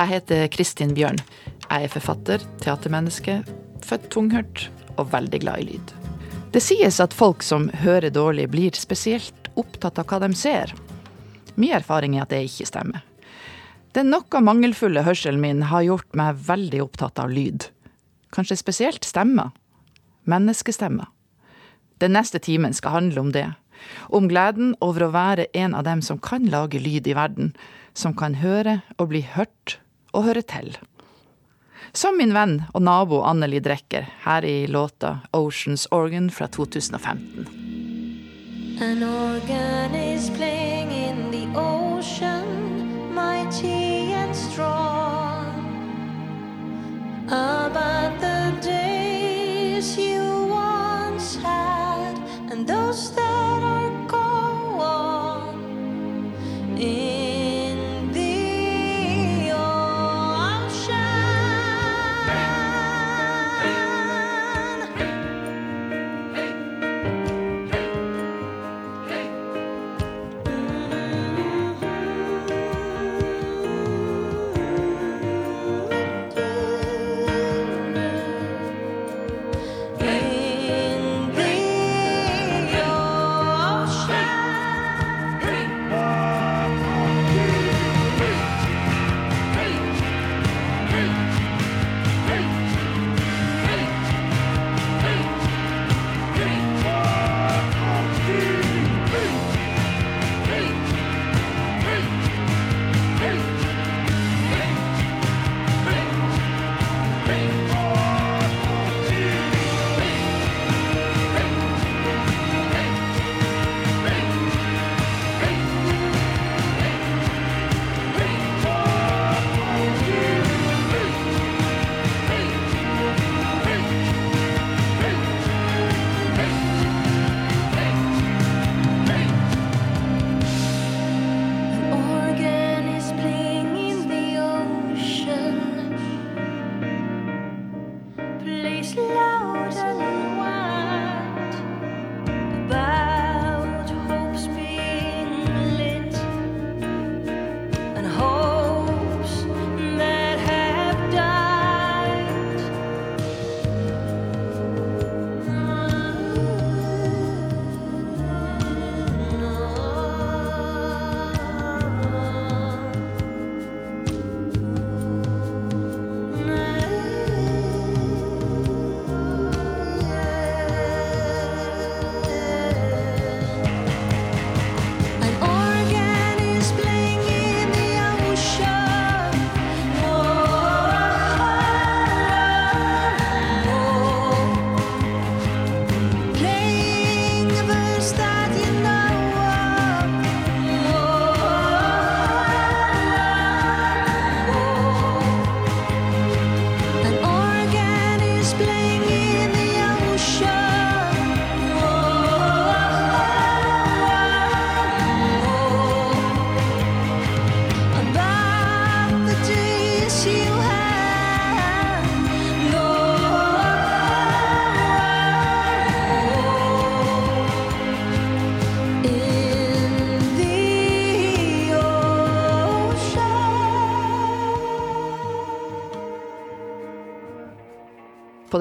Jeg heter Kristin Bjørn. Jeg er forfatter, teatermenneske, født tunghørt og veldig glad i lyd. Det sies at folk som hører dårlig, blir spesielt opptatt av hva de ser. Min erfaring er at det ikke stemmer. Den noe mangelfulle hørselen min har gjort meg veldig opptatt av lyd. Kanskje spesielt stemmer. Menneskestemmer. Den neste timen skal handle om det. Om gleden over å være en av dem som kan lage lyd i verden. Som kan høre og bli hørt og høre til. Som min venn og nabo Anneli Drecker her i låta 'Oceans Organ' fra 2015. An organ days you once had, and those that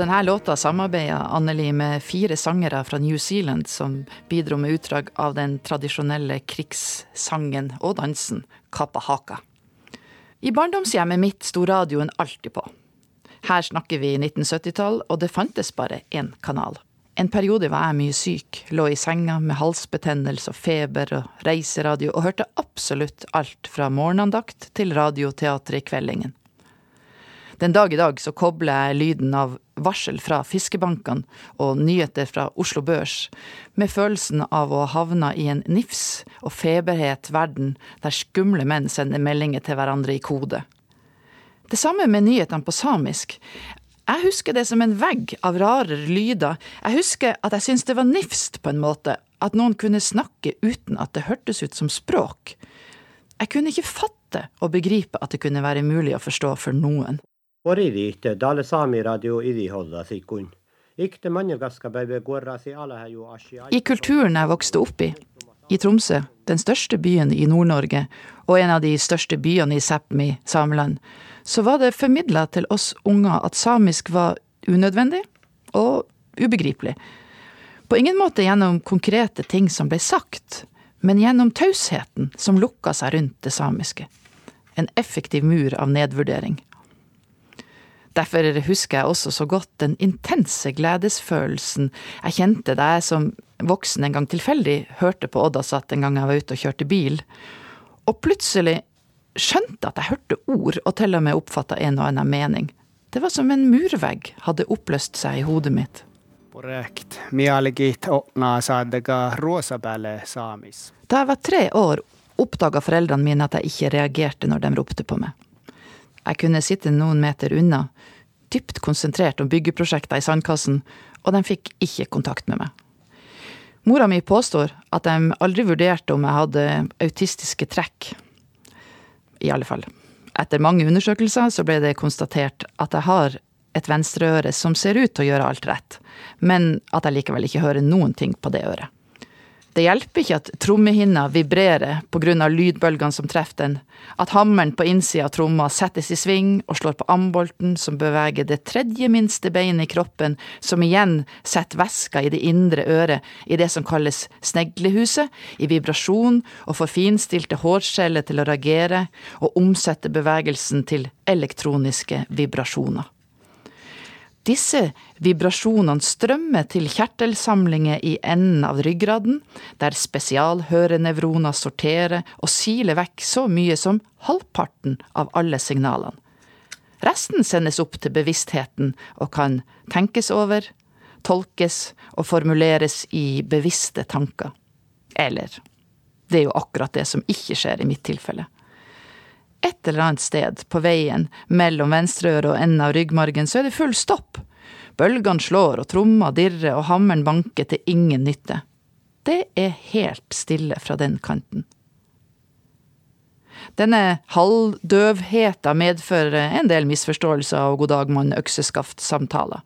denne låta samarbeider Anneli med fire sangere fra New Zealand som bidro med utdrag av den tradisjonelle krigssangen og dansen Kapahaka. I barndomshjemmet mitt sto radioen alltid på. Her snakker vi 1970-tall, og det fantes bare én kanal. En periode var jeg mye syk, lå i senga med halsbetennelse og feber og reiseradio, og hørte absolutt alt fra morgenandakt til radioteater i kveldingen. Den dag i dag så kobler jeg lyden av varsel fra fiskebankene og nyheter fra Oslo Børs med følelsen av å ha havna i en nifs og feberhet verden der skumle menn sender meldinger til hverandre i kode. Det samme med nyhetene på samisk. Jeg husker det som en vegg av rarere lyder. Jeg husker at jeg syntes det var nifst på en måte, at noen kunne snakke uten at det hørtes ut som språk. Jeg kunne ikke fatte og begripe at det kunne være mulig å forstå for noen. Oririitte Dale Sami Radio Iriholla Sikun. Ikte manjagaska bebe gorra si ala haju ashi I kulturen jeg vokste opp i, i Tromsø, den største byen i Nord-Norge og en av de største byene i Sápmi, sameland, så var det formidla til oss unger at samisk var unødvendig og ubegripelig. På ingen måte gjennom konkrete ting som ble sagt, men gjennom tausheten som lukka seg rundt det samiske. En effektiv mur av nedvurdering. Derfor husker jeg også så godt den intense gledesfølelsen jeg kjente da jeg som voksen en gang tilfeldig hørte på Oddasat en gang jeg var ute og kjørte bil, og plutselig skjønte at jeg hørte ord og til og med oppfatta en og annen mening. Det var som en murvegg hadde oppløst seg i hodet mitt. Da jeg var tre år, oppdaga foreldrene mine at jeg ikke reagerte når de ropte på meg. Jeg kunne sitte noen meter unna, dypt konsentrert om byggeprosjekter i sandkassen, og de fikk ikke kontakt med meg. Mora mi påstår at de aldri vurderte om jeg hadde autistiske trekk. I alle fall. Etter mange undersøkelser så ble det konstatert at jeg har et venstreøre som ser ut til å gjøre alt rett, men at jeg likevel ikke hører noen ting på det øret. Det hjelper ikke at trommehinna vibrerer pga. lydbølgene som treffer den, at hammeren på innsida av tromma settes i sving og slår på ambolten som beveger det tredje minste beinet i kroppen, som igjen setter væska i det indre øret i det som kalles sneglehuset, i vibrasjon og får finstilte hårceller til å reagere og omsette bevegelsen til elektroniske vibrasjoner. Disse vibrasjonene strømmer til kjertelsamlinger i enden av ryggraden, der spesialhørenevroner sorterer og siler vekk så mye som halvparten av alle signalene. Resten sendes opp til bevisstheten og kan tenkes over, tolkes og formuleres i bevisste tanker. Eller det er jo akkurat det som ikke skjer i mitt tilfelle. Et eller annet sted på veien mellom venstreøret og enden av ryggmargen så er det full stopp. Bølgene slår, og tromma dirrer, og hammeren banker til ingen nytte. Det er helt stille fra den kanten. Denne halvdøvheta medfører en del misforståelser og god dag mann økseskaft-samtaler.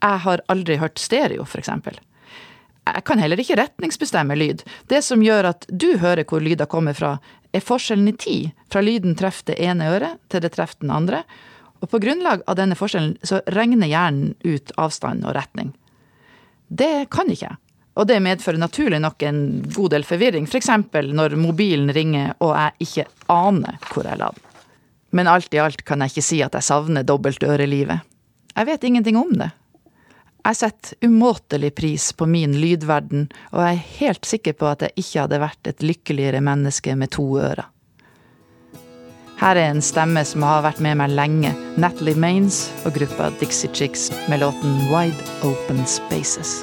Jeg har aldri hørt stereo, for eksempel. Jeg kan heller ikke retningsbestemme lyd. Det som gjør at du hører hvor lyder kommer fra, er forskjellen i tid, fra lyden treffer det ene øret til det treffer den andre, og på grunnlag av denne forskjellen så regner hjernen ut avstand og retning. Det kan ikke jeg. Og det medfører naturlig nok en god del forvirring, f.eks. For når mobilen ringer og jeg ikke aner hvor jeg la den. Men alt i alt kan jeg ikke si at jeg savner dobbelt ørelivet. Jeg vet ingenting om det. Jeg setter umåtelig pris på min lydverden, og jeg er helt sikker på at jeg ikke hadde vært et lykkeligere menneske med to ører. Her er en stemme som har vært med meg lenge, Natalie Maines og gruppa Dixie Chicks med låten Wide Open Spaces.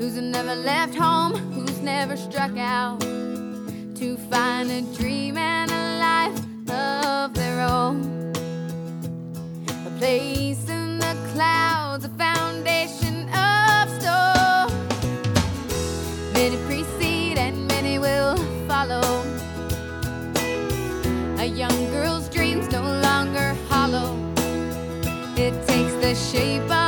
Who's never left home, who's never struck out to find a dream and a life of their own. A place in the clouds, a foundation of stone. Many precede and many will follow. A young girl's dreams no longer hollow. It takes the shape of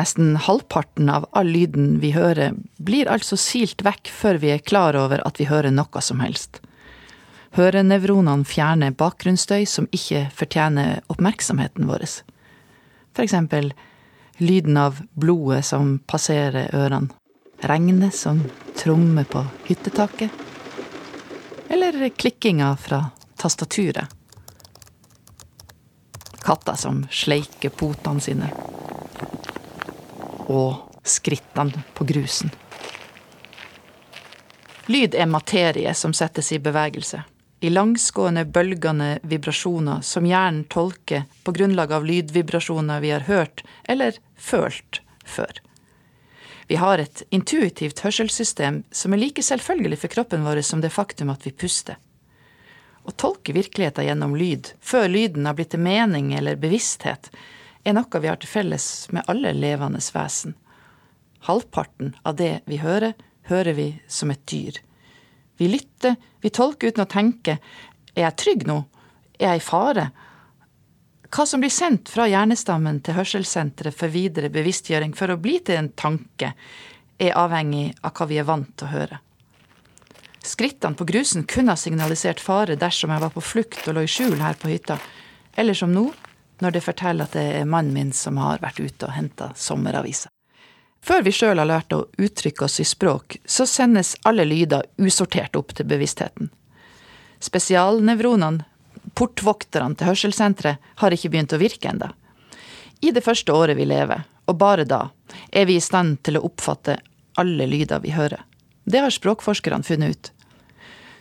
Nesten halvparten av all lyden vi hører, blir altså silt vekk før vi er klar over at vi hører noe som helst. Hørenevronene fjerner bakgrunnsstøy som ikke fortjener oppmerksomheten vår. For eksempel lyden av blodet som passerer ørene, regnet som trommer på hyttetaket, eller klikkinga fra tastaturet. Katta som sleiker potene sine og skrittene på grusen. Lyd er materie som settes i bevegelse. I langsgående, bølgende vibrasjoner som hjernen tolker på grunnlag av lydvibrasjoner vi har hørt eller følt før. Vi har et intuitivt hørselssystem som er like selvfølgelig for kroppen vår som det faktum at vi puster. Å tolke virkeligheten gjennom lyd, før lyden har blitt til mening eller bevissthet, er noe vi har til felles med alle levende vesen. Halvparten av det vi hører, hører vi som et dyr. Vi lytter, vi tolker uten å tenke. Er jeg trygg nå? Er jeg i fare? Hva som blir sendt fra hjernestammen til hørselssenteret for videre bevisstgjøring for å bli til en tanke, er avhengig av hva vi er vant til å høre. Skrittene på grusen kunne ha signalisert fare dersom jeg var på flukt og lå i skjul her på hytta, eller som nå, når det forteller at det er mannen min som har vært ute og henta sommeravisa. Før vi sjøl har lært å uttrykke oss i språk, så sendes alle lyder usortert opp til bevisstheten. Spesialnevronene, portvokterne til hørselssenteret, har ikke begynt å virke enda. I det første året vi lever, og bare da, er vi i stand til å oppfatte alle lyder vi hører. Det har språkforskerne funnet ut.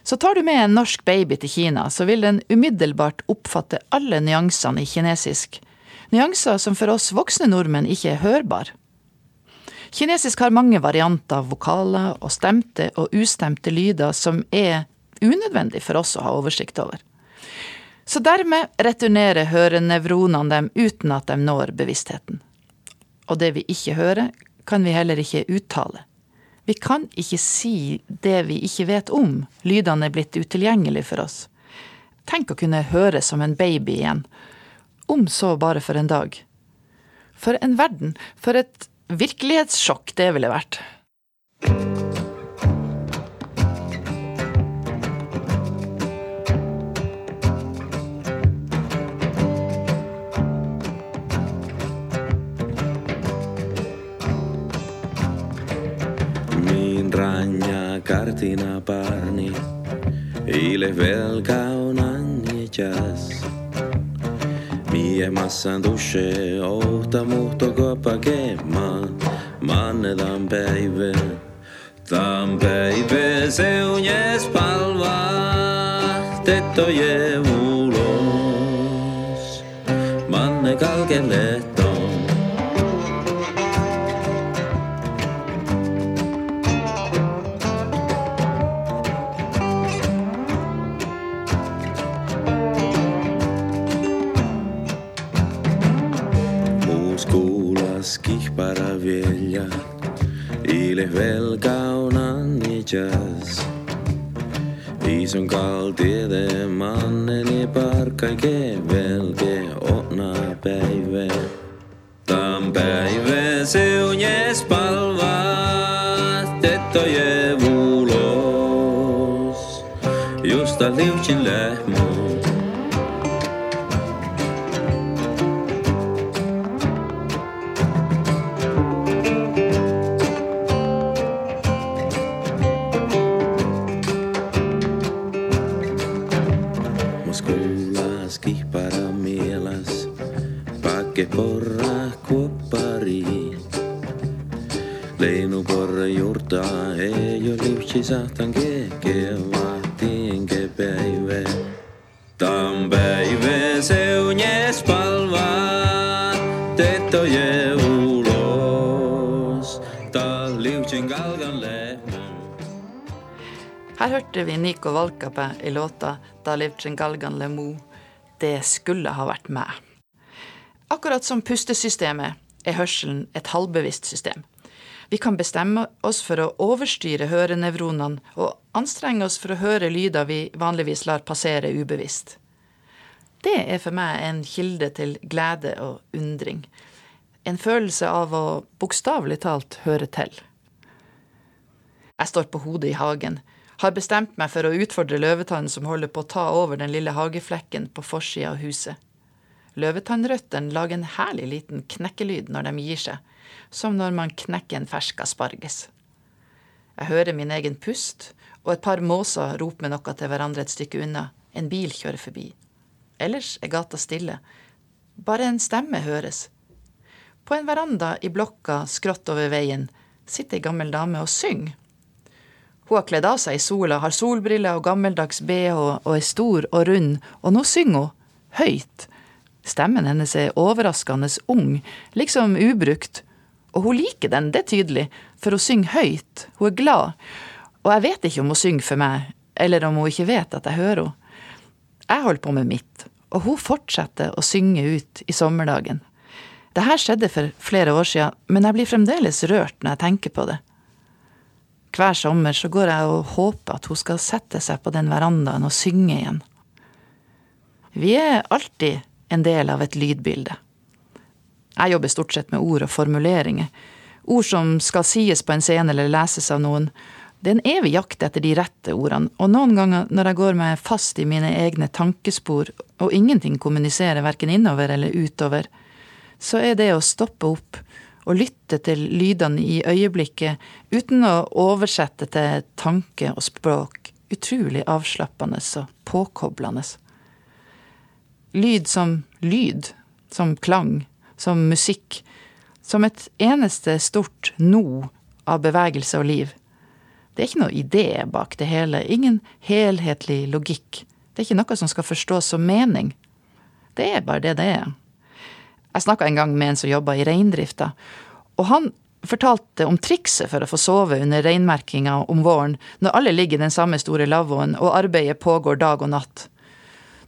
Så tar du med en norsk baby til Kina, så vil den umiddelbart oppfatte alle nyansene i kinesisk. Nyanser som for oss voksne nordmenn ikke er hørbar. Kinesisk har mange varianter av vokaler og stemte og ustemte lyder som er unødvendig for oss å ha oversikt over. Så dermed returnerer hørenevronene dem uten at de når bevisstheten. Og det vi ikke hører, kan vi heller ikke uttale. Vi kan ikke si det vi ikke vet om. Lydene er blitt utilgjengelige for oss. Tenk å kunne høre som en baby igjen. Om så bare for en dag. For en verden. For et virkelighetssjokk det ville vært. stranja kartina parni Ile velika onanje čas Mijema sam duše, ohta muhto kopakema Manne tam päivä, tam päivä se on jes palva Tetto je ulos, manne kalken meille velka on annijas. Ison kaltiede manneli par kaike velke ona päivä. Tam päivä se on jes palva, tettoje vuulos. Justa liutin lähmo. Liucin lähmö satan Dan vahtienke se Tam spalva, seunjes palva, je ulos, ta liutsin galgan. Her hørte vi Nico Valkape i låta 'Da livtjen galgan lemu'. Det skulle ha vært meg. Akkurat som pustesystemet er hørselen et halvbevisst system. Vi kan bestemme oss for å overstyre hørenevronene og anstrenge oss for å høre lyder vi vanligvis lar passere ubevisst. Det er for meg en kilde til glede og undring. En følelse av å bokstavelig talt høre til. Jeg står på hodet i hagen, har bestemt meg for å utfordre løvetannen som holder på å ta over den lille hageflekken på forsida av huset. Løvetannrøttene lager en herlig liten knekkelyd når de gir seg, som når man knekker en fersk asparges. Jeg hører min egen pust, og et par måser roper med noe til hverandre et stykke unna. En bil kjører forbi. Ellers er gata stille. Bare en stemme høres. På en veranda i blokka skrått over veien sitter ei gammel dame og synger. Hun har kledd av seg i sola, har solbriller og gammeldags bh og er stor og rund, og nå synger hun, høyt. Stemmen hennes er overraskende ung, liksom ubrukt, og hun liker den, det er tydelig, for hun synger høyt, hun er glad, og jeg vet ikke om hun synger for meg, eller om hun ikke vet at jeg hører henne. Jeg holder på med mitt, og hun fortsetter å synge ut i sommerdagen. Det her skjedde for flere år siden, men jeg blir fremdeles rørt når jeg tenker på det. Hver sommer så går jeg og håper at hun skal sette seg på den verandaen og synge igjen. Vi er alltid en del av et lydbilde. Jeg jobber stort sett med ord og formuleringer. Ord som skal sies på en scene eller leses av noen. Det er en evig jakt etter de rette ordene, og noen ganger når jeg går meg fast i mine egne tankespor og ingenting kommuniserer verken innover eller utover, så er det å stoppe opp og lytte til lydene i øyeblikket uten å oversette til tanke og språk utrolig avslappende og påkoblende. Lyd som lyd, som klang, som musikk, som et eneste stort nå av bevegelse og liv. Det er ikke noe idé bak det hele, ingen helhetlig logikk. Det er ikke noe som skal forstås som mening. Det er bare det det er. Jeg snakka en gang med en som jobba i reindrifta, og han fortalte om trikset for å få sove under reinmerkinga om våren, når alle ligger i den samme store lavvoen og arbeidet pågår dag og natt.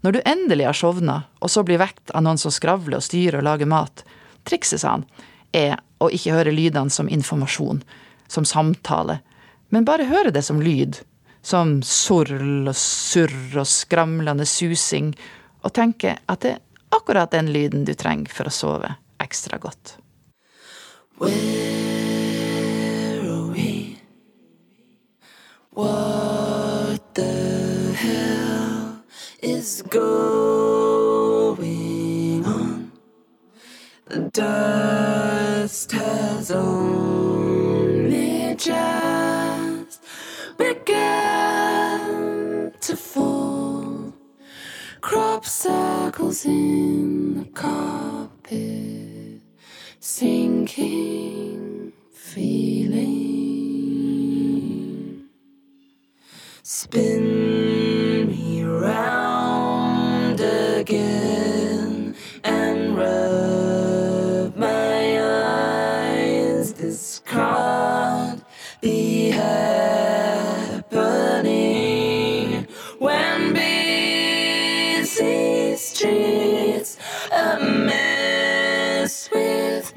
Når du endelig har sovna, og så blir vekt av noen som skravler og styrer og lager mat, trikset, sa han, er å ikke høre lydene som informasjon, som samtale, men bare høre det som lyd, som sorl og surr og skramlende susing, og tenke at det er akkurat den lyden du trenger for å sove ekstra godt. Where are we? What the is going on? The dust has only just begun to fall. Crop circles in the carpet, sinking feeling. Spin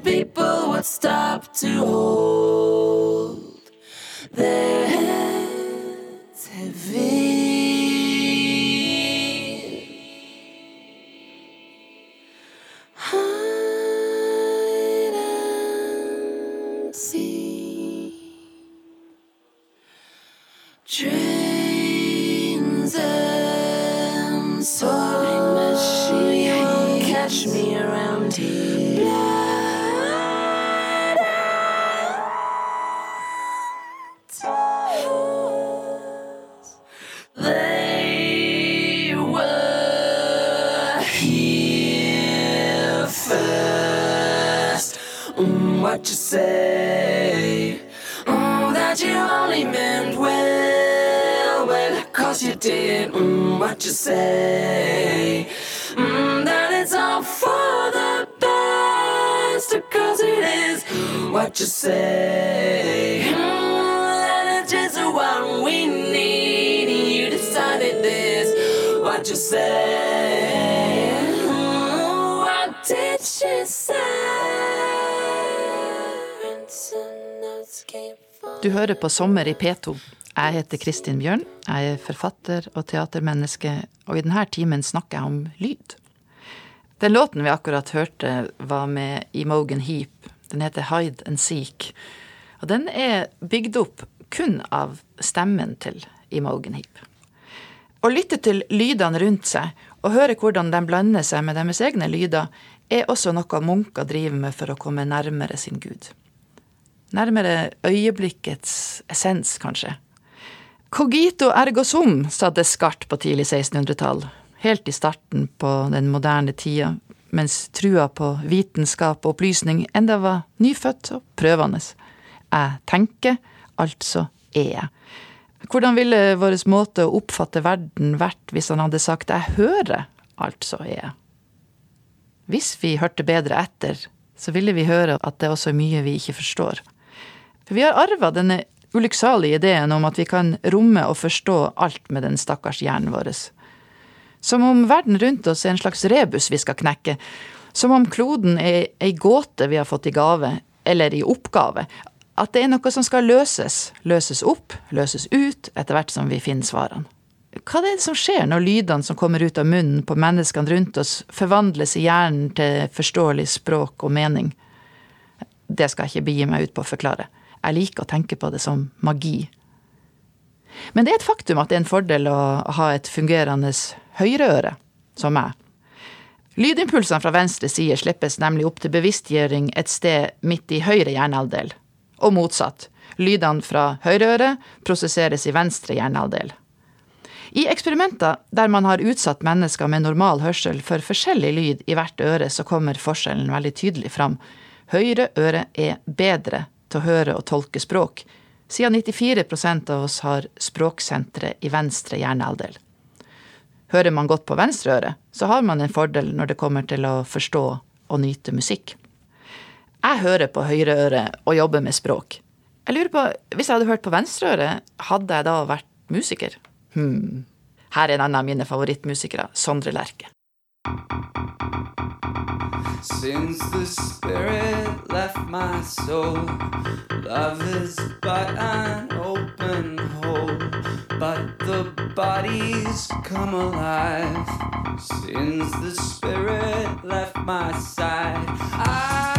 people would stop to hold their hører på Sommer i P2. Jeg heter Kristin Bjørn. Jeg er forfatter og teatermenneske, og i denne timen snakker jeg om lyd. Den låten vi akkurat hørte, var med Imogen Heap Den heter Hide and Seek. Og den er bygd opp kun av stemmen til Imogen Heap. Å lytte til lydene rundt seg og høre hvordan de blander seg med deres egne lyder, er også noe munker driver med for å komme nærmere sin gud. Nærmere øyeblikkets essens, kanskje. Cogito ergo sum, sa Descartes på tidlig 1600-tall, helt i starten på den moderne tida, mens trua på vitenskap og opplysning enda var nyfødt og prøvende. Jeg tenker, altså er jeg. Hvordan ville vår måte å oppfatte verden vært hvis han hadde sagt 'jeg hører, altså er jeg'? Hvis vi hørte bedre etter, så ville vi høre at det også er mye vi ikke forstår. For vi har arva denne ulykksalige ideen om at vi kan romme og forstå alt med den stakkars hjernen vår. Som om verden rundt oss er en slags rebus vi skal knekke. Som om kloden er ei gåte vi har fått i gave, eller i oppgave. At det er noe som skal løses. Løses opp, løses ut, etter hvert som vi finner svarene. Hva er det som skjer når lydene som kommer ut av munnen på menneskene rundt oss, forvandles i hjernen til forståelig språk og mening? Det skal jeg ikke begi meg ut på å forklare. Jeg liker å tenke på det som magi. Men det er et faktum at det er en fordel å ha et fungerende høyreøre, som meg. Lydimpulsene fra venstre side slippes nemlig opp til bevisstgjøring et sted midt i høyre hjernehalvdel, og motsatt. Lydene fra høyre øre prosesseres i venstre hjernehalvdel. I eksperimenter der man har utsatt mennesker med normal hørsel for forskjellig lyd i hvert øre, så kommer forskjellen veldig tydelig fram. Høyre øre er bedre til å høre og tolke språk, siden 94% av oss har språksenteret i venstre hjernehalvdel. Hører man godt på venstre øre, så har man en fordel når det kommer til å forstå og nyte musikk. Jeg hører på høyre øre og jobber med språk. Jeg lurer på, Hvis jeg hadde hørt på venstre øre, hadde jeg da vært musiker? Hmm. Her er en annen av mine favorittmusikere, Sondre Lerche. Since the spirit left my soul, love is but an open hole. But the body's come alive. Since the spirit left my side, I've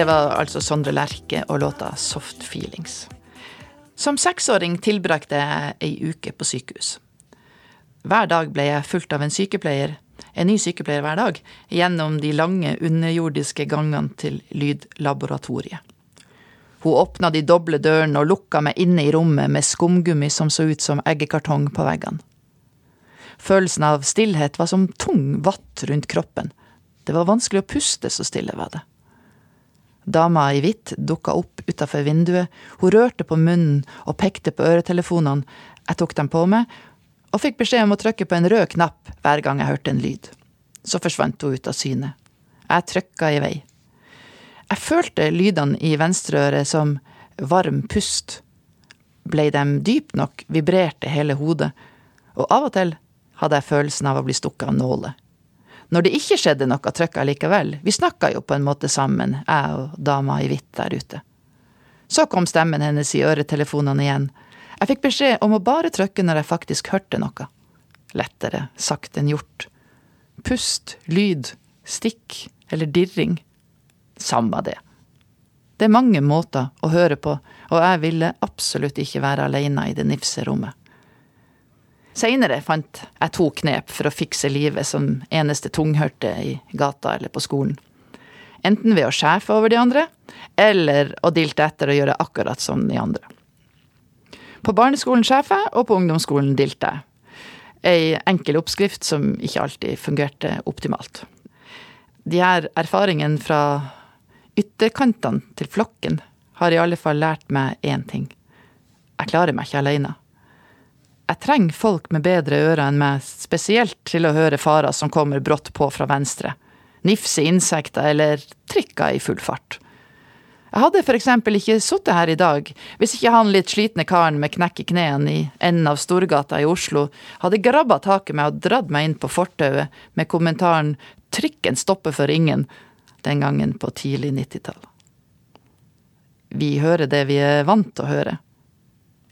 Det var altså Sondre Lerche og låta 'Soft Feelings'. Som seksåring tilbrakte jeg ei uke på sykehus. Hver dag ble jeg fulgt av en sykepleier, en ny sykepleier hver dag, gjennom de lange underjordiske gangene til lydlaboratoriet. Hun åpna de doble dørene og lukka meg inne i rommet med skumgummi som så ut som eggekartong på veggene. Følelsen av stillhet var som tung vatt rundt kroppen. Det var vanskelig å puste, så stille var det. Dama i hvitt dukka opp utafor vinduet, hun rørte på munnen og pekte på øretelefonene, jeg tok dem på meg, og fikk beskjed om å trykke på en rød knapp hver gang jeg hørte en lyd. Så forsvant hun ut av syne. Jeg trykka i vei. Jeg følte lydene i venstreøret som varm pust. Blei dem dype nok, vibrerte hele hodet, og av og til hadde jeg følelsen av å bli stukket av nåler. Når det ikke skjedde noe, trykka allikevel. likevel. Vi snakka jo på en måte sammen, jeg og dama i hvitt der ute. Så kom stemmen hennes i øretelefonene igjen. Jeg fikk beskjed om å bare trykke når jeg faktisk hørte noe. Lettere sagt enn gjort. Pust, lyd, stikk eller dirring. Samma det. Det er mange måter å høre på, og jeg ville absolutt ikke være alene i det nifse rommet. Seinere fant jeg to knep for å fikse livet som eneste tunghørte i gata eller på skolen. Enten ved å sjefe over de andre, eller å dilte etter og gjøre akkurat som de andre. På barneskolen sjefa, og på ungdomsskolen dilte jeg. Ei enkel oppskrift som ikke alltid fungerte optimalt. De her erfaringene fra ytterkantene til flokken har i alle fall lært meg én ting. Jeg klarer meg ikke alene. Jeg trenger folk med bedre ører enn meg, spesielt til å høre farer som kommer brått på fra venstre. Nifse insekter eller trikker i full fart. Jeg hadde for eksempel ikke sittet her i dag hvis ikke han litt slitne karen med knekk i knærne i enden av Storgata i Oslo hadde grabba tak i meg og dratt meg inn på fortauet med kommentaren 'Trikken stopper for ingen' den gangen på tidlig 90-tall. Vi hører det vi er vant til å høre.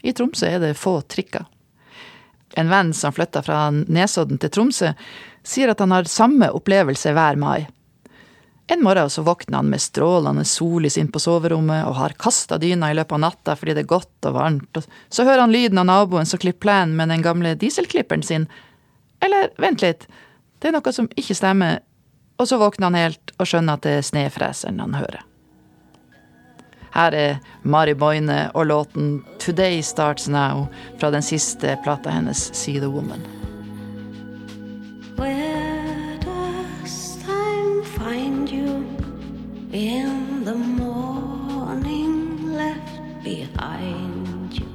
I Tromsø er det få trikker. En venn som flytta fra Nesodden til Tromsø, sier at han har samme opplevelse hver mai. En morgen så våkner han med strålende sollys inn på soverommet og har kasta dyna i løpet av natta fordi det er godt og varmt, så hører han lyden av naboen som klipper plenen med den gamle dieselklipperen sin. Eller, vent litt, det er noe som ikke stemmer, og så våkner han helt og skjønner at det er snøfreseren han hører. Her er Mari Boine og låten 'Today Starts Now' fra den siste plata hennes 'See the Woman'. Where does time find you in the morning left behind you?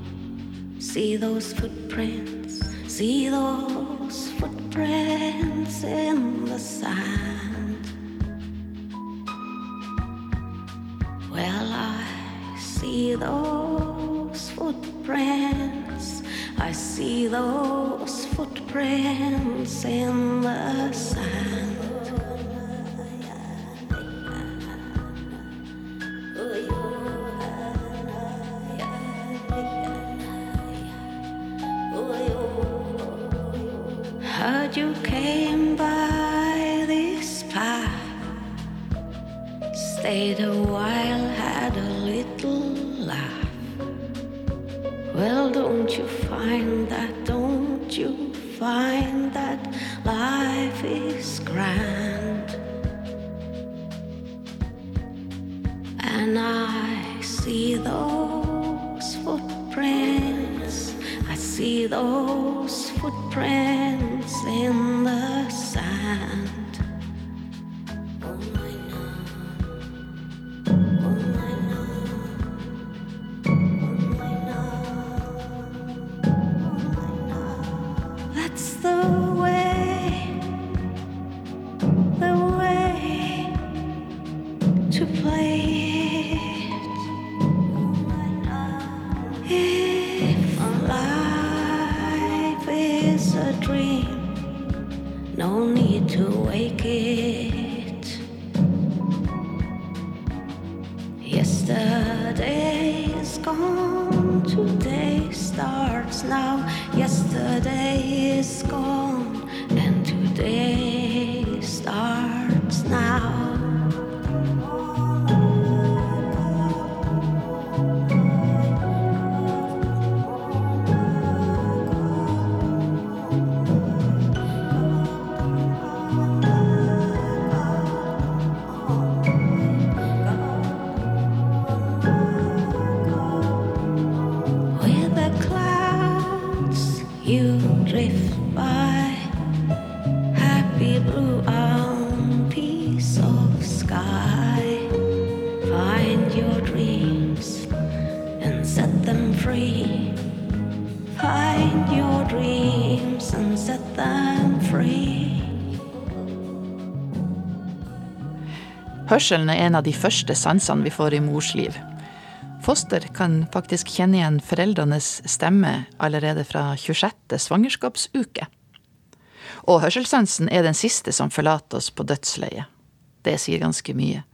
See those footprints, see those footprints in the sand. Well, I see those footprints. I see those footprints in the sand. Heard you came by this path Stayed a while, had a little laugh. Well, don't you find that, don't you find that life is grand? And I see those footprints, I see those footprints in the sand. Hørselen er en av de første sansene vi får i mors liv. Foster kan faktisk kjenne igjen foreldrenes stemme allerede fra 26. svangerskapsuke. Og hørselssansen er den siste som forlater oss på dødsleiet. Det sier ganske mye.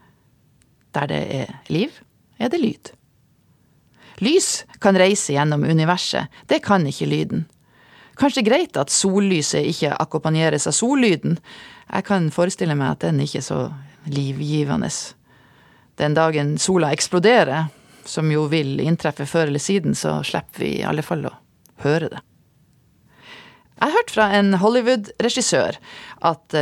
Der det er liv, er det lyd. Lys kan reise gjennom universet, det kan ikke lyden. Kanskje greit at sollyset ikke akkompagneres av sollyden. Jeg kan forestille meg at den ikke er så livgivende. Den dagen sola eksploderer, som jo vil inntreffe før eller siden, så slipper vi i alle fall å høre det. Jeg har hørt fra en Hollywood-regissør at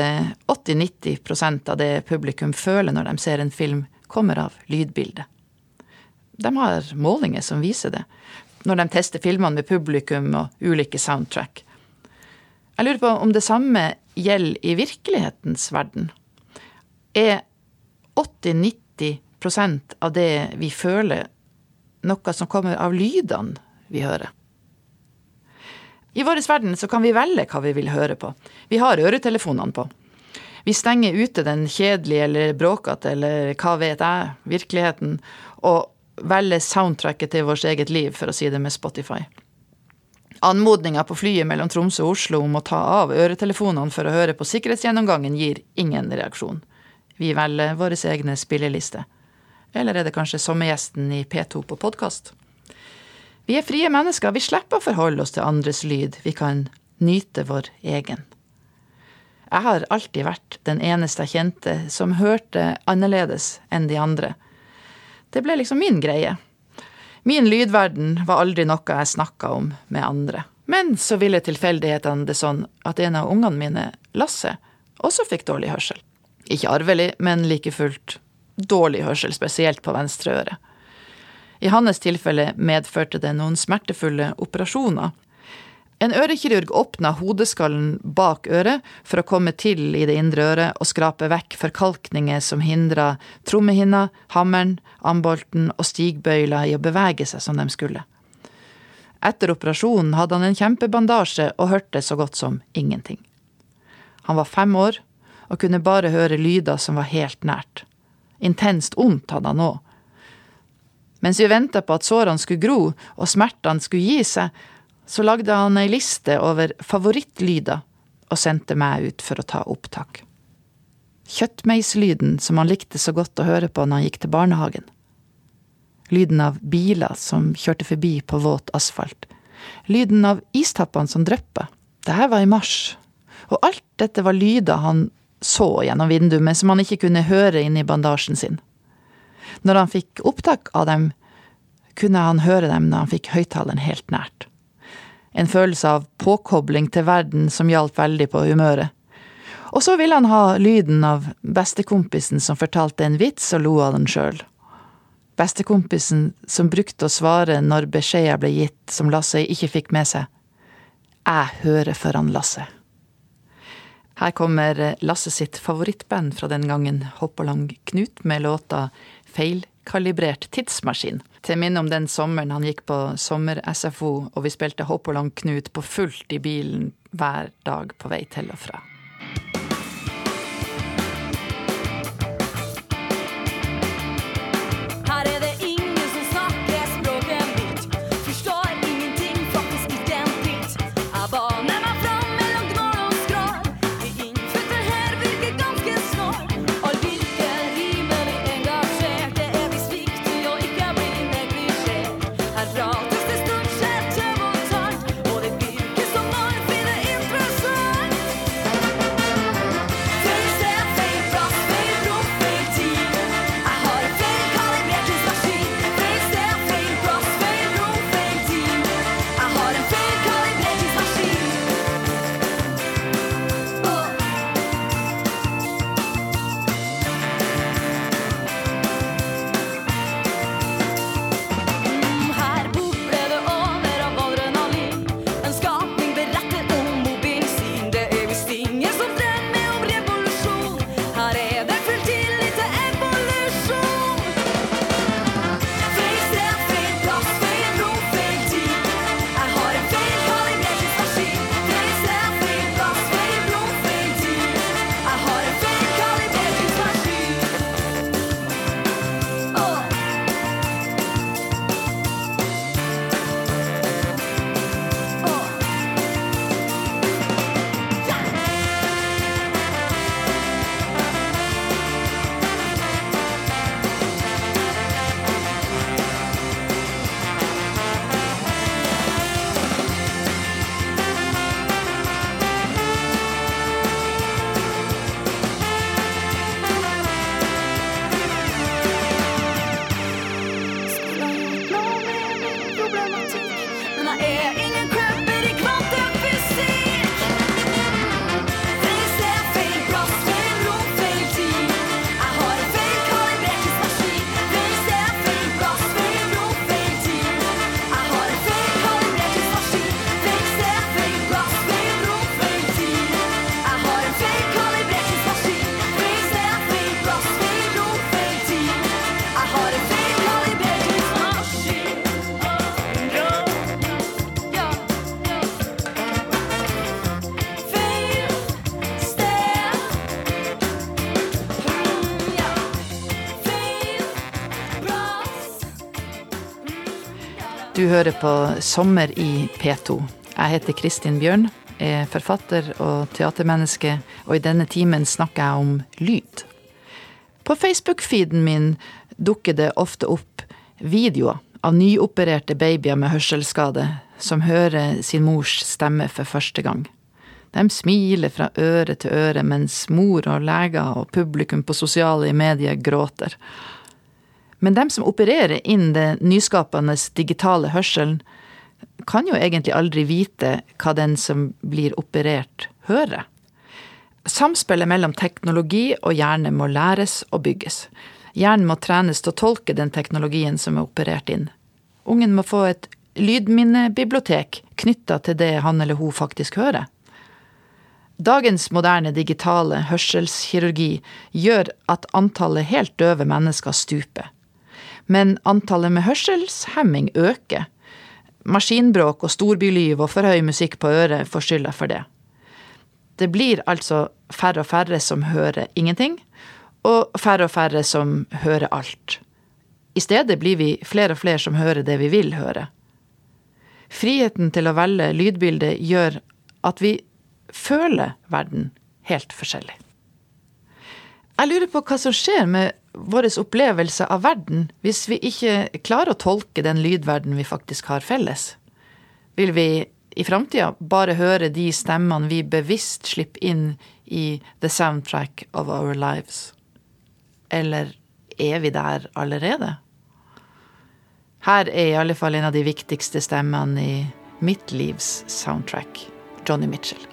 80-90% av det publikum føler når de ser en film, kommer av lydbildet. De har målinger som viser det, når de tester filmene med publikum og ulike soundtrack. Jeg lurer på om det samme gjelder i virkelighetens verden. Er 80-90% av det vi føler, noe som kommer av lydene vi hører? I vår verden så kan vi velge hva vi vil høre på. Vi har øretelefonene på. Vi stenger ute den kjedelige eller bråkete eller hva vet jeg, virkeligheten, og velger soundtracket til vårt eget liv, for å si det med Spotify. Anmodninga på flyet mellom Tromsø og Oslo om å ta av øretelefonene for å høre på sikkerhetsgjennomgangen gir ingen reaksjon. Vi velger våre egne spillelister. Eller er det kanskje sommergjesten i P2 på podkast? Vi er frie mennesker, vi slipper å forholde oss til andres lyd, vi kan nyte vår egen. Jeg har alltid vært den eneste jeg kjente som hørte annerledes enn de andre. Det ble liksom min greie. Min lydverden var aldri noe jeg snakka om med andre. Men så ville tilfeldighetene det sånn at en av ungene mine, Lasse, også fikk dårlig hørsel. Ikke arvelig, men like fullt dårlig hørsel, spesielt på venstre øre. I hans tilfelle medførte det noen smertefulle operasjoner. En ørekirurg åpna hodeskallen bak øret for å komme til i det indre øret og skrape vekk forkalkninger som hindra trommehinna, hammeren, ambolten og stigbøyla i å bevege seg som de skulle. Etter operasjonen hadde han en kjempebandasje og hørte så godt som ingenting. Han var fem år og kunne bare høre lyder som var helt nært. Intenst vondt hadde han òg. Mens vi venta på at sårene skulle gro og smertene skulle gi seg, så lagde han ei liste over favorittlyder og sendte meg ut for å ta opptak. Kjøttmeislyden som han likte så godt å høre på når han gikk til barnehagen. Lyden av biler som kjørte forbi på våt asfalt. Lyden av istappene som dryppa. Dette var i mars, og alt dette var lyder han så gjennom vinduet, men som han ikke kunne høre inni bandasjen sin. Når han fikk opptak av dem, kunne han høre dem når han fikk høyttaleren helt nært. En følelse av påkobling til verden som hjalp veldig på humøret. Og så ville han ha lyden av bestekompisen som fortalte en vits og lo av den sjøl. Bestekompisen som brukte å svare når beskjeder ble gitt som Lasse ikke fikk med seg. Jeg hører for han Lasse. Her kommer Lasse sitt favorittband fra den gangen, Hoppalang Knut, med låta Feilkalibrert tidsmaskin. Til minne om den sommeren han gikk på sommer-SFO, og vi spilte Hoppalang Knut på fullt i bilen hver dag på vei til og fra. Hører på Sommer i P2. Jeg heter Kristin Bjørn, er forfatter og teatermenneske, og i denne timen snakker jeg om lyd. På Facebook-feeden min dukker det ofte opp videoer av nyopererte babyer med hørselsskade som hører sin mors stemme for første gang. De smiler fra øre til øre mens mor og leger og publikum på sosiale medier gråter. Men dem som opererer inn den nyskapende digitale hørselen, kan jo egentlig aldri vite hva den som blir operert, hører. Samspillet mellom teknologi og hjerne må læres og bygges. Hjernen må trenes til å tolke den teknologien som er operert inn. Ungen må få et lydminnebibliotek knytta til det han eller hun faktisk hører. Dagens moderne digitale hørselskirurgi gjør at antallet helt døve mennesker stuper. Men antallet med hørselshemming øker. Maskinbråk og storbyliv og for høy musikk på øret får skylda for det. Det blir altså færre og færre som hører ingenting, og færre og færre som hører alt. I stedet blir vi flere og flere som hører det vi vil høre. Friheten til å velge lydbilde gjør at vi føler verden helt forskjellig. Jeg lurer på hva som skjer med vår opplevelse av verden hvis vi ikke klarer å tolke den lydverden vi faktisk har felles. Vil vi i framtida bare høre de stemmene vi bevisst slipper inn i the soundtrack of our lives? Eller er vi der allerede? Her er i alle fall en av de viktigste stemmene i mitt livs soundtrack, Johnny Mitchell.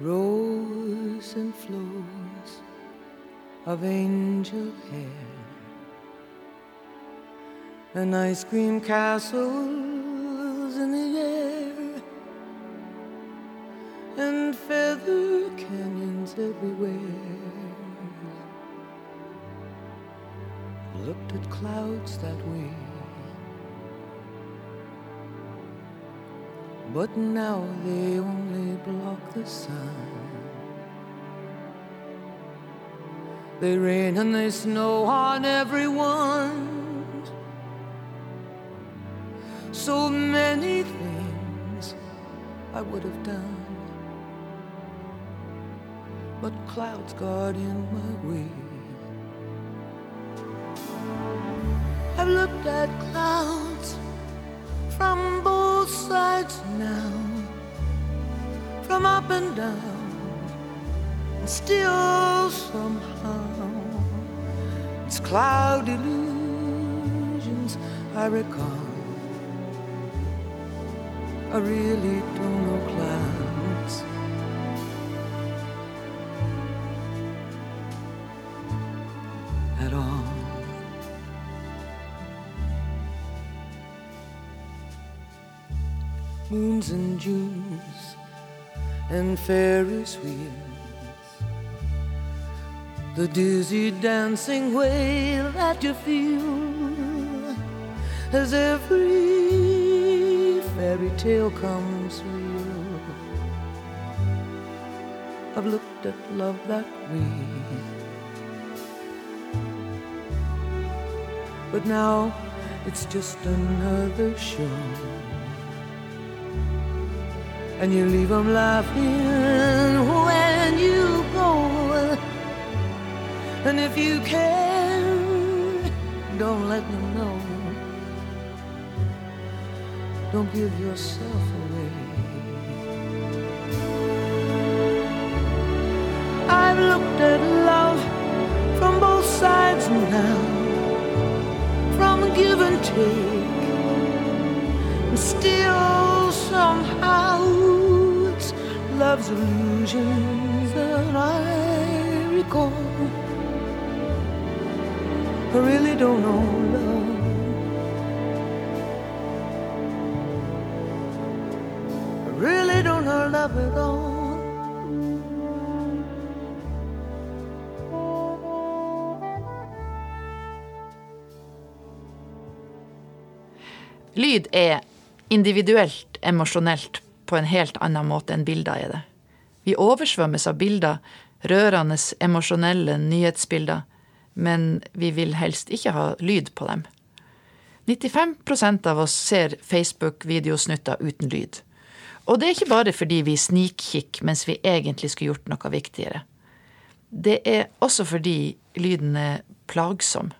Rose and flows of angel hair and ice cream castles in the air and feather canyons everywhere. Looked at clouds that way. But now they only block the sun. They rain and they snow on everyone. So many things I would have done. But clouds got in my way. I've looked at clouds from both sides now, from up and down, still somehow it's cloud illusions I recall. I really don't know clouds. At all. moons and Junes and Ferris wheels. The dizzy dancing way that you feel as every fairy tale comes real. I've looked at love that way. But now it's just another show and you leave them laughing when you go. And if you can, don't let them know. Don't give yourself away. I've looked at love from both sides now, from give and take, and still somehow it's love's illusions that I recall. I really don't know love. Really don't know love at all. Lyd er individuelt emosjonelt på en helt annen måte enn bilder er det. Vi oversvømmes av bilder, rørende, emosjonelle nyhetsbilder, men vi vil helst ikke ha lyd på dem. 95% av oss ser Facebook-videosnutter uten lyd. Og det er ikke bare fordi vi snikkikker mens vi egentlig skulle gjort noe viktigere. Det er også fordi lyden er plagsom.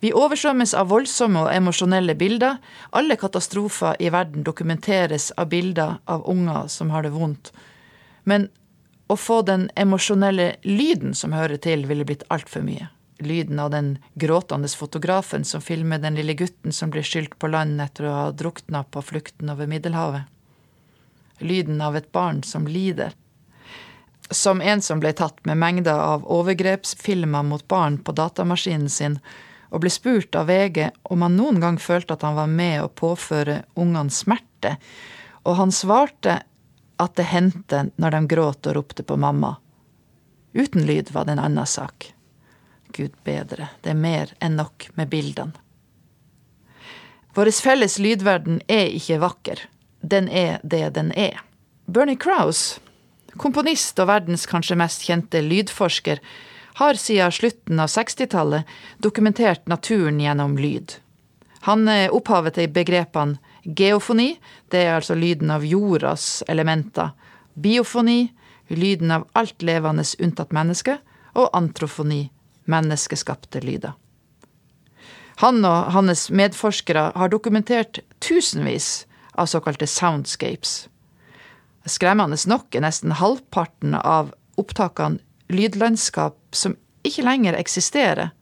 Vi oversvømmes av voldsomme og emosjonelle bilder. Alle katastrofer i verden dokumenteres av bilder av unger som har det vondt. Men å få den emosjonelle lyden som hører til, ville blitt altfor mye. Lyden av den gråtende fotografen som filmer den lille gutten som blir skylt på land etter å ha drukna på flukten over Middelhavet. Lyden av et barn som lider. Som en som ble tatt med mengder av overgrepsfilmer mot barn på datamaskinen sin, og ble spurt av VG om han noen gang følte at han var med å påføre ungene smerte, og han svarte at det hendte når de gråt og ropte på mamma. Uten lyd var det en annen sak. Gud bedre, det er mer enn nok med bildene. Vår felles lydverden er ikke vakker. Den er det den er. Bernie Krause, komponist og verdens kanskje mest kjente lydforsker, har siden slutten av 60-tallet dokumentert naturen gjennom lyd. Han er opphavet til begrepene geofoni, det er altså lyden av jordas elementer, biofoni, lyden av alt levende unntatt menneske, og antrofoni, menneskeskapte lyder. Han og hans medforskere har dokumentert tusenvis av såkalte soundscapes. Skremmende nok er nesten halvparten av opptakene lydlandskap som ikke lenger eksisterer,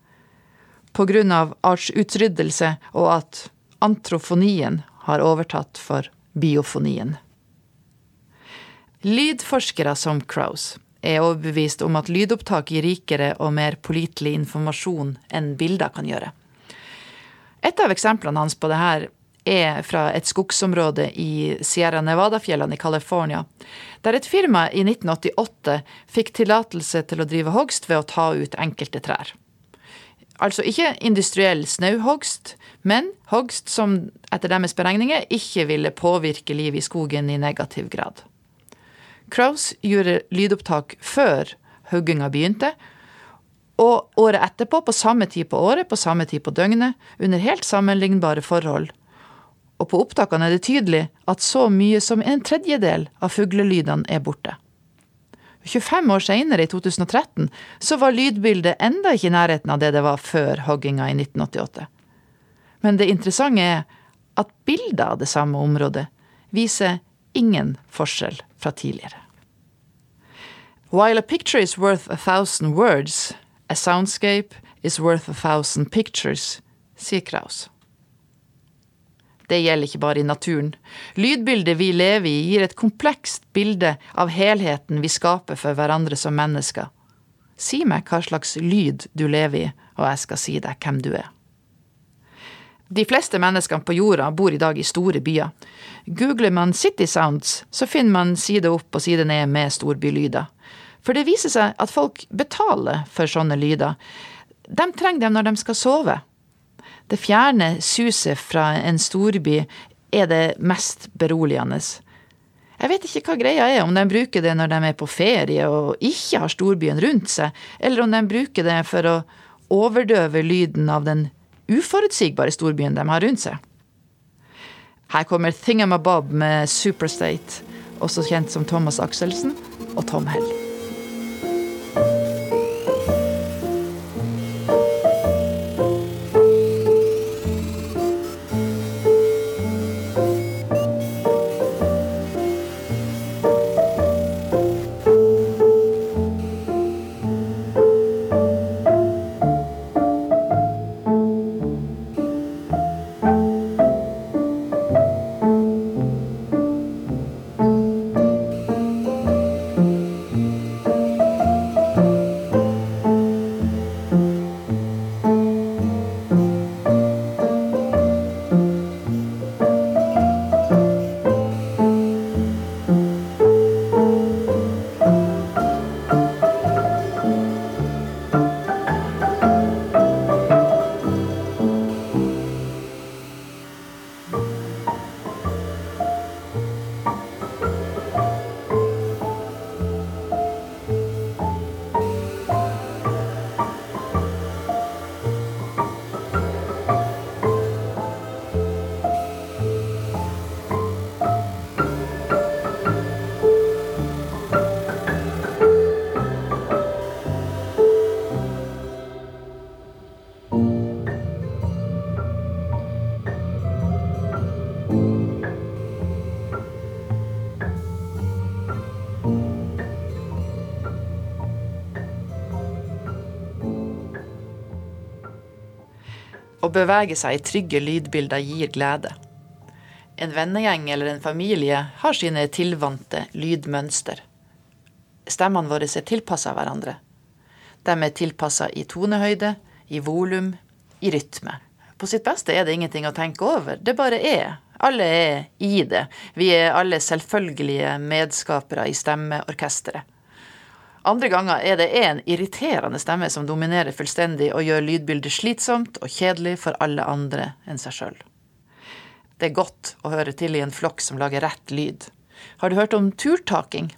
av artsutryddelse og at antrofonien har overtatt for biofonien. Lydforskere som Krause er overbevist om at lydopptak gir rikere og mer pålitelig informasjon enn bilder kan gjøre. Et av eksemplene hans på det her er fra et skogsområde i Sierra Nevada-fjellene i California, der et firma i 1988 fikk tillatelse til å drive hogst ved å ta ut enkelte trær. Altså ikke industriell snauhogst, men hogst som etter deres beregninger ikke ville påvirke livet i skogen i negativ grad. Kraus gjorde lydopptak før hogginga begynte, og året etterpå, på samme tid på året, på samme tid på døgnet, under helt sammenlignbare forhold. Og på opptakene er det tydelig at så mye som en tredjedel av fuglelydene er borte. 25 år senere, i 2013, så var lydbildet enda ikke i nærheten av det det var før hogginga i 1988. Men det interessante er at bilder av det samme området viser ingen forskjell fra tidligere. While a picture is worth a thousand words, a soundscape is worth a thousand pictures, sier Kraus. Det gjelder ikke bare i naturen. Lydbildet vi lever i, gir et komplekst bilde av helheten vi skaper for hverandre som mennesker. Si meg hva slags lyd du lever i, og jeg skal si deg hvem du er. De fleste menneskene på jorda bor i dag i store byer. Googler man City Sounds, så finner man side opp og side ned med storbylyder. For det viser seg at folk betaler for sånne lyder. De trenger dem når de skal sove. Det fjerne suset fra en storby er det mest beroligende. Jeg vet ikke hva greia er, om de bruker det når de er på ferie og ikke har storbyen rundt seg, eller om de bruker det for å overdøve lyden av den uforutsigbare storbyen de har rundt seg. Her kommer Thingamabob med Superstate, også kjent som Thomas Akselsen og Tom Hell. Bevege seg i trygge lydbilder gir glede. En vennegjeng eller en familie har sine tilvante lydmønster. Stemmene våre er tilpassa hverandre. De er tilpassa i tonehøyde, i volum, i rytme. På sitt beste er det ingenting å tenke over, det bare er. Alle er i det. Vi er alle selvfølgelige medskapere i stemmeorkesteret. Andre ganger er det en irriterende stemme som dominerer fullstendig og gjør lydbildet slitsomt og kjedelig for alle andre enn seg sjøl. Det er godt å høre til i en flokk som lager rett lyd. Har du hørt om turtaking?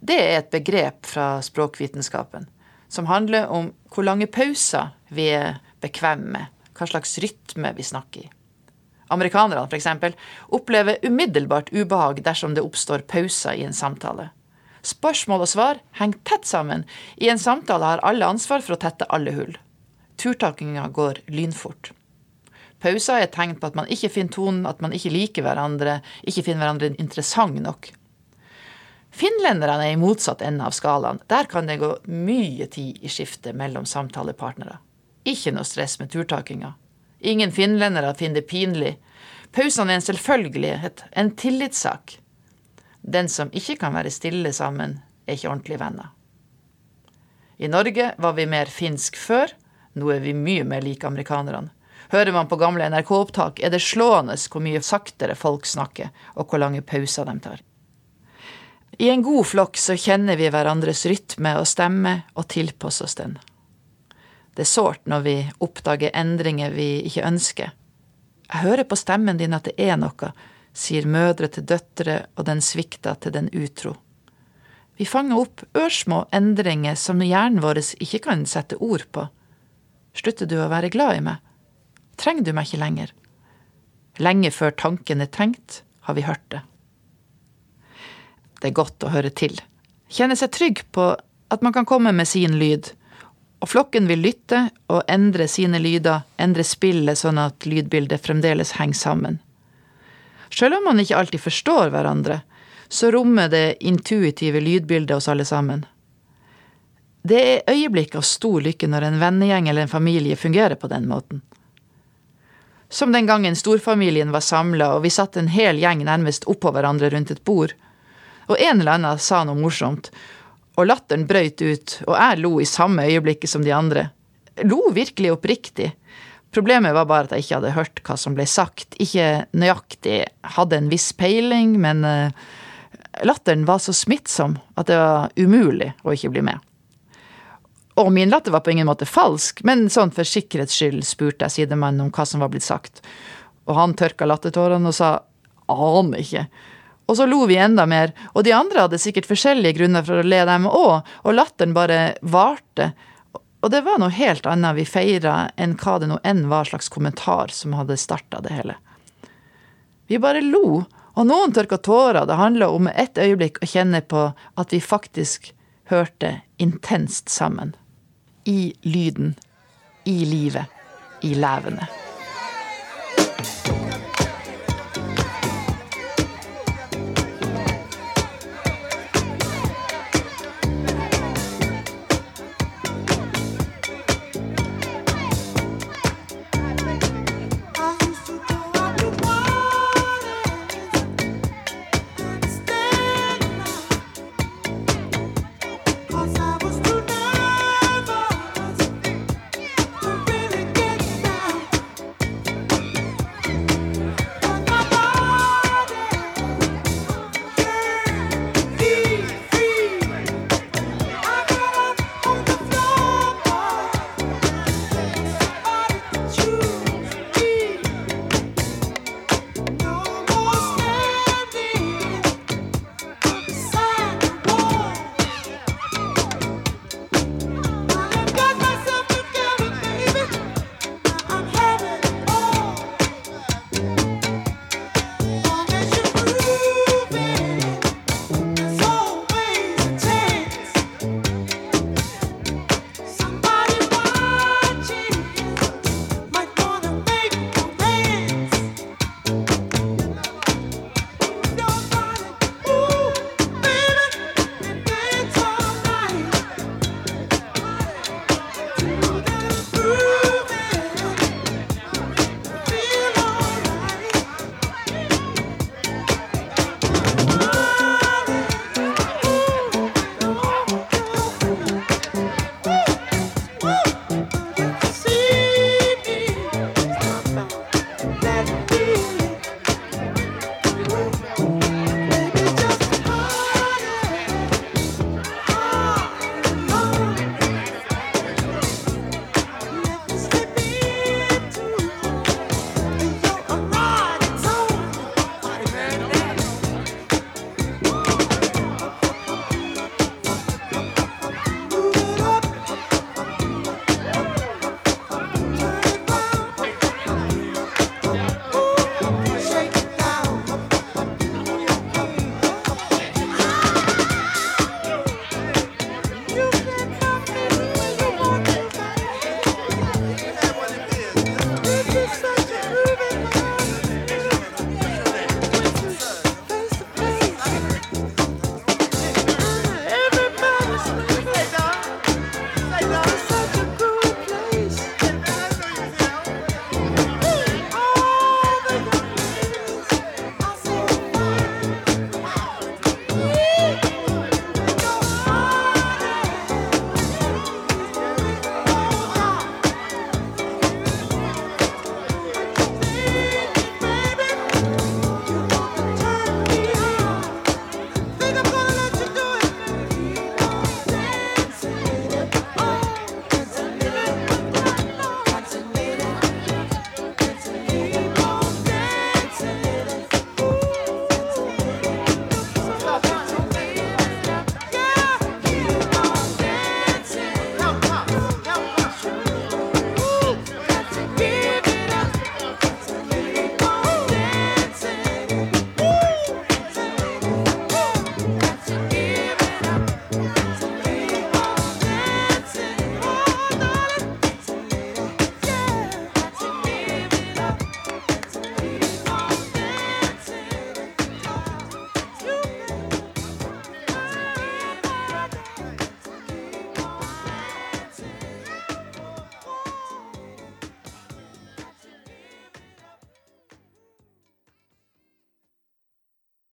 Det er et begrep fra språkvitenskapen som handler om hvor lange pauser vi er bekvemme med, hva slags rytme vi snakker i. Amerikanerne f.eks. opplever umiddelbart ubehag dersom det oppstår pauser i en samtale. Spørsmål og svar henger tett sammen. I en samtale har alle ansvar for å tette alle hull. Turtakinga går lynfort. Pauser er et tegn på at man ikke finner tonen, at man ikke liker hverandre, ikke finner hverandre interessant nok. Finlenderne er i motsatt ende av skalaen. Der kan det gå mye tid i skiftet mellom samtalepartnere. Ikke noe stress med turtakinga. Ingen finlendere finner det pinlig. Pausene er en selvfølgelighet, en tillitssak. Den som ikke kan være stille sammen, er ikke ordentlige venner. I Norge var vi mer finsk før, nå er vi mye mer like amerikanerne. Hører man på gamle NRK-opptak, er det slående hvor mye saktere folk snakker, og hvor lange pauser de tar. I en god flokk så kjenner vi hverandres rytme og stemme og tilpasser oss den. Det er sårt når vi oppdager endringer vi ikke ønsker. Jeg hører på stemmen din at det er noe, sier mødre til døtre og den svikta til den utro. Vi fanger opp ørsmå endringer som hjernen vår ikke kan sette ord på. Slutter du å være glad i meg? Trenger du meg ikke lenger? Lenge før tanken er tenkt, har vi hørt det. Det er godt å høre til. Kjenne seg trygg på at man kan komme med sin lyd. Og flokken vil lytte og endre sine lyder, endre spillet sånn at lydbildet fremdeles henger sammen. Sjøl om man ikke alltid forstår hverandre, så rommer det intuitive lydbildet hos alle sammen. Det er øyeblikk av stor lykke når en vennegjeng eller en familie fungerer på den måten. Som den gangen storfamilien var samla og vi satt en hel gjeng nærmest oppå hverandre rundt et bord. Og en eller annen sa noe morsomt, og latteren brøyt ut, og jeg lo i samme øyeblikket som de andre. Lo virkelig oppriktig. Problemet var bare at jeg ikke hadde hørt hva som ble sagt. Ikke nøyaktig hadde en viss peiling, men uh, latteren var så smittsom at det var umulig å ikke bli med. Og min latter var på ingen måte falsk, men sånn for sikkerhets skyld spurte jeg sidemannen om hva som var blitt sagt. Og han tørka lattertårene og sa aner ikke. Og så lo vi enda mer, og de andre hadde sikkert forskjellige grunner for å le dem òg, og latteren bare varte. Og det var noe helt annet vi feira enn hva det nå enn var slags kommentar som hadde starta det hele. Vi bare lo, og noen tørka tårer. Det handla om et øyeblikk å kjenne på at vi faktisk hørte intenst sammen. I lyden. I livet. I levende.